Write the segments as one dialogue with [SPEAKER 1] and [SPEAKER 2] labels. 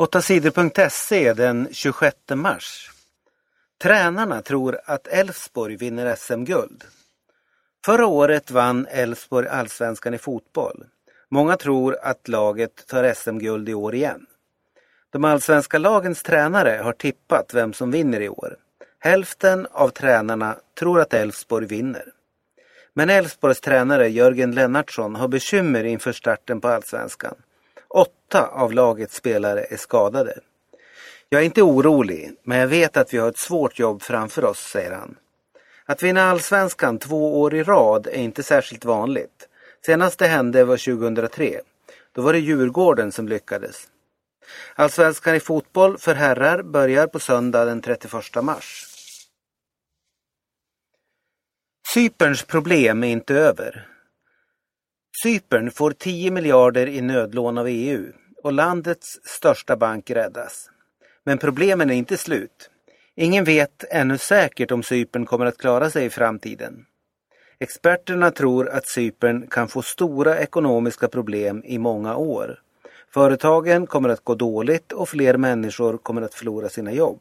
[SPEAKER 1] 8sidor.se den 26 mars. Tränarna tror att Elfsborg vinner SM-guld. Förra året vann Elfsborg allsvenskan i fotboll. Många tror att laget tar SM-guld i år igen. De allsvenska lagens tränare har tippat vem som vinner i år. Hälften av tränarna tror att Elfsborg vinner. Men Elfsborgs tränare Jörgen Lennartsson har bekymmer inför starten på allsvenskan. Åtta av lagets spelare är skadade. Jag är inte orolig, men jag vet att vi har ett svårt jobb framför oss, säger han. Att vinna allsvenskan två år i rad är inte särskilt vanligt. Senast det hände var 2003. Då var det Djurgården som lyckades. Allsvenskan i fotboll för herrar börjar på söndag den 31 mars. Cyperns problem är inte över. Cypern får 10 miljarder i nödlån av EU och landets största bank räddas. Men problemen är inte slut. Ingen vet ännu säkert om Cypern kommer att klara sig i framtiden. Experterna tror att Cypern kan få stora ekonomiska problem i många år. Företagen kommer att gå dåligt och fler människor kommer att förlora sina jobb.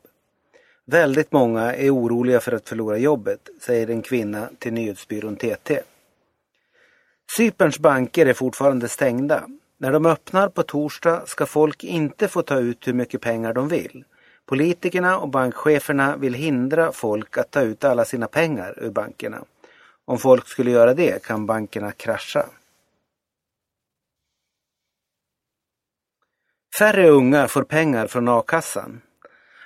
[SPEAKER 1] Väldigt många är oroliga för att förlora jobbet, säger en kvinna till nyhetsbyrån TT. Cyperns banker är fortfarande stängda. När de öppnar på torsdag ska folk inte få ta ut hur mycket pengar de vill. Politikerna och bankcheferna vill hindra folk att ta ut alla sina pengar ur bankerna. Om folk skulle göra det kan bankerna krascha. Färre unga får pengar från a-kassan.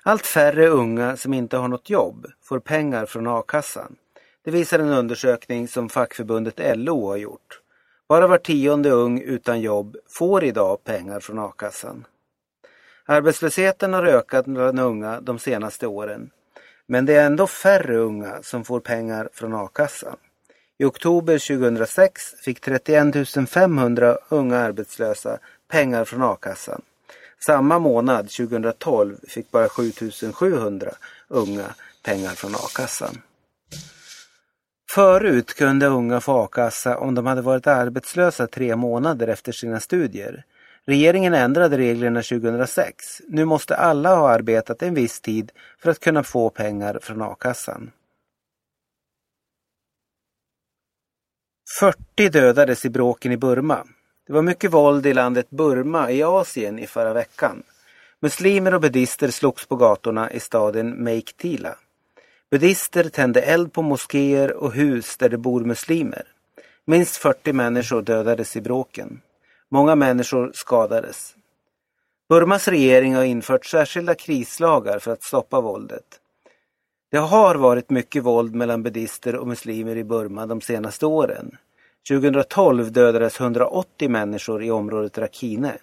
[SPEAKER 1] Allt färre unga som inte har något jobb får pengar från a-kassan. Det visar en undersökning som fackförbundet LO har gjort. Bara var tionde ung utan jobb får idag pengar från a-kassan. Arbetslösheten har ökat bland unga de senaste åren. Men det är ändå färre unga som får pengar från a-kassan. I oktober 2006 fick 31 500 unga arbetslösa pengar från a-kassan. Samma månad 2012 fick bara 7 700 unga pengar från a-kassan. Förut kunde unga få a-kassa om de hade varit arbetslösa tre månader efter sina studier. Regeringen ändrade reglerna 2006. Nu måste alla ha arbetat en viss tid för att kunna få pengar från a-kassan. 40 dödades i bråken i Burma. Det var mycket våld i landet Burma i Asien i förra veckan. Muslimer och buddister slogs på gatorna i staden Meiktila. Buddister tände eld på moskéer och hus där det bor muslimer. Minst 40 människor dödades i bråken. Många människor skadades. Burmas regering har infört särskilda krislagar för att stoppa våldet. Det har varit mycket våld mellan buddister och muslimer i Burma de senaste åren. 2012 dödades 180 människor i området Rakhine.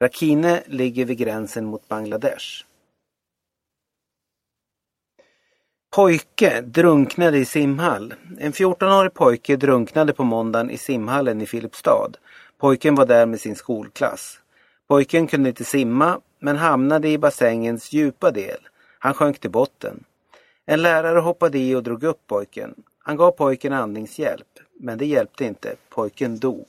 [SPEAKER 1] Rakhine ligger vid gränsen mot Bangladesh. Pojke drunknade i simhall. En 14-årig pojke drunknade på måndagen i simhallen i Filipstad. Pojken var där med sin skolklass. Pojken kunde inte simma men hamnade i bassängens djupa del. Han sjönk till botten. En lärare hoppade i och drog upp pojken. Han gav pojken andningshjälp, men det hjälpte inte. Pojken dog.